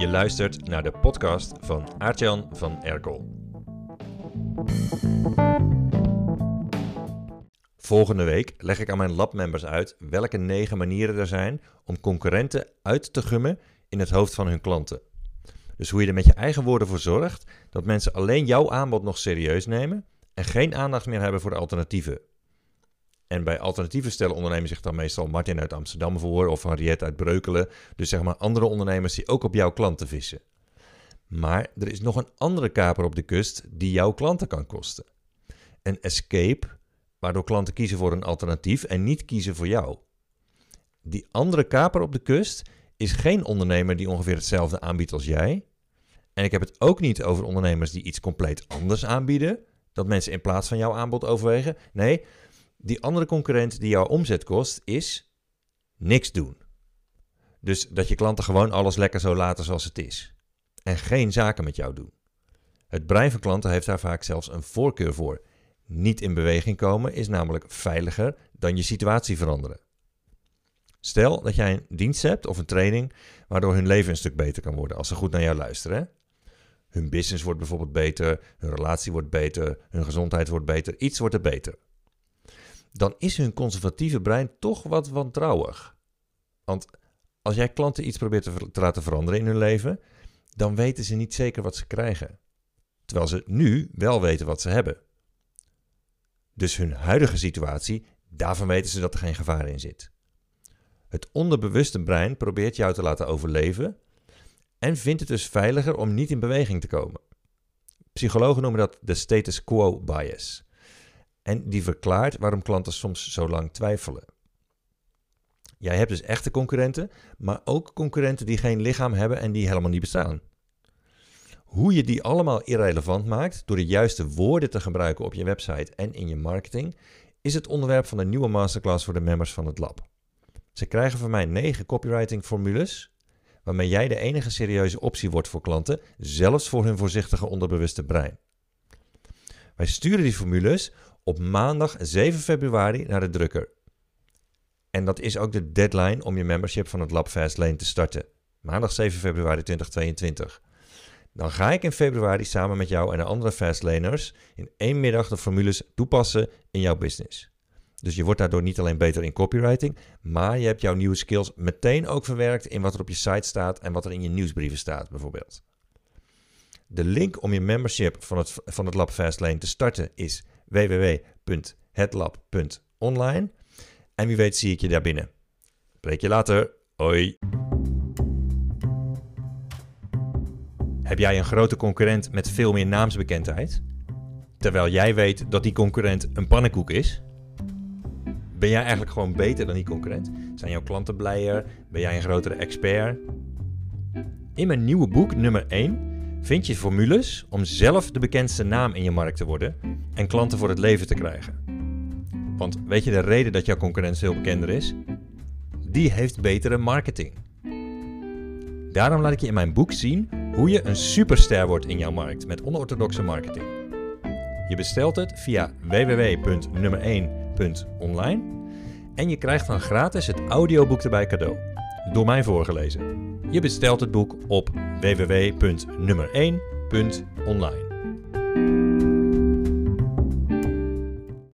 Je luistert naar de podcast van Aartjan van Erkel. Volgende week leg ik aan mijn labmembers uit welke negen manieren er zijn om concurrenten uit te gummen in het hoofd van hun klanten. Dus hoe je er met je eigen woorden voor zorgt dat mensen alleen jouw aanbod nog serieus nemen en geen aandacht meer hebben voor alternatieven. En bij alternatieven stellen ondernemers zich dan meestal Martin uit Amsterdam voor of Henriette uit Breukelen. Dus zeg maar andere ondernemers die ook op jouw klanten vissen. Maar er is nog een andere kaper op de kust die jouw klanten kan kosten. Een escape, waardoor klanten kiezen voor een alternatief en niet kiezen voor jou. Die andere kaper op de kust is geen ondernemer die ongeveer hetzelfde aanbiedt als jij. En ik heb het ook niet over ondernemers die iets compleet anders aanbieden, dat mensen in plaats van jouw aanbod overwegen. Nee, die andere concurrent die jouw omzet kost, is niks doen. Dus dat je klanten gewoon alles lekker zo laten zoals het is. En geen zaken met jou doen. Het brein van klanten heeft daar vaak zelfs een voorkeur voor. Niet in beweging komen is namelijk veiliger dan je situatie veranderen. Stel dat jij een dienst hebt of een training waardoor hun leven een stuk beter kan worden als ze goed naar jou luisteren. Hun business wordt bijvoorbeeld beter, hun relatie wordt beter, hun gezondheid wordt beter, iets wordt er beter dan is hun conservatieve brein toch wat wantrouwig. Want als jij klanten iets probeert te, laten veranderen in hun leven, dan weten ze niet zeker wat ze krijgen. Terwijl ze nu wel weten wat ze hebben. Dus hun huidige situatie, daarvan weten ze dat er geen gevaar in zit. Het onderbewuste brein probeert jou te laten overleven en vindt het dus veiliger om niet in beweging te komen. Psychologen noemen dat de status quo bias. En die verklaart waarom klanten soms zo lang twijfelen. Jij hebt dus echte concurrenten, maar ook concurrenten die geen lichaam hebben en die helemaal niet bestaan. Hoe je die allemaal irrelevant maakt door de juiste woorden te gebruiken op je website en in je marketing, is het onderwerp van de nieuwe masterclass voor de members van het lab. Ze krijgen van mij 9 copywriting formules, waarmee jij de enige serieuze optie wordt voor klanten, zelfs voor hun voorzichtige onderbewuste brein. Wij sturen die formules op maandag 7 februari naar de drukker. En dat is ook de deadline om je membership van het Lab Fastlane te starten. Maandag 7 februari 2022. Dan ga ik in februari samen met jou en de andere Fastlaners in één middag de formules toepassen in jouw business. Dus je wordt daardoor niet alleen beter in copywriting, maar je hebt jouw nieuwe skills meteen ook verwerkt in wat er op je site staat en wat er in je nieuwsbrieven staat, bijvoorbeeld. De link om je membership van het, van het Lab Fastlane te starten is www.hetlab.online. En wie weet zie ik je daar binnen. Spreek je later. Hoi. Heb jij een grote concurrent met veel meer naamsbekendheid? Terwijl jij weet dat die concurrent een pannenkoek is? Ben jij eigenlijk gewoon beter dan die concurrent? Zijn jouw klanten blijer? Ben jij een grotere expert? In mijn nieuwe boek, nummer 1, vind je formules om zelf de bekendste naam in je markt te worden en klanten voor het leven te krijgen. Want weet je de reden dat jouw concurrent veel bekender is? Die heeft betere marketing. Daarom laat ik je in mijn boek zien hoe je een superster wordt in jouw markt met onorthodoxe marketing. Je bestelt het via www.nummer1.online en je krijgt dan gratis het audioboek erbij cadeau. Door mij voorgelezen. Je bestelt het boek op www.nummer1.online.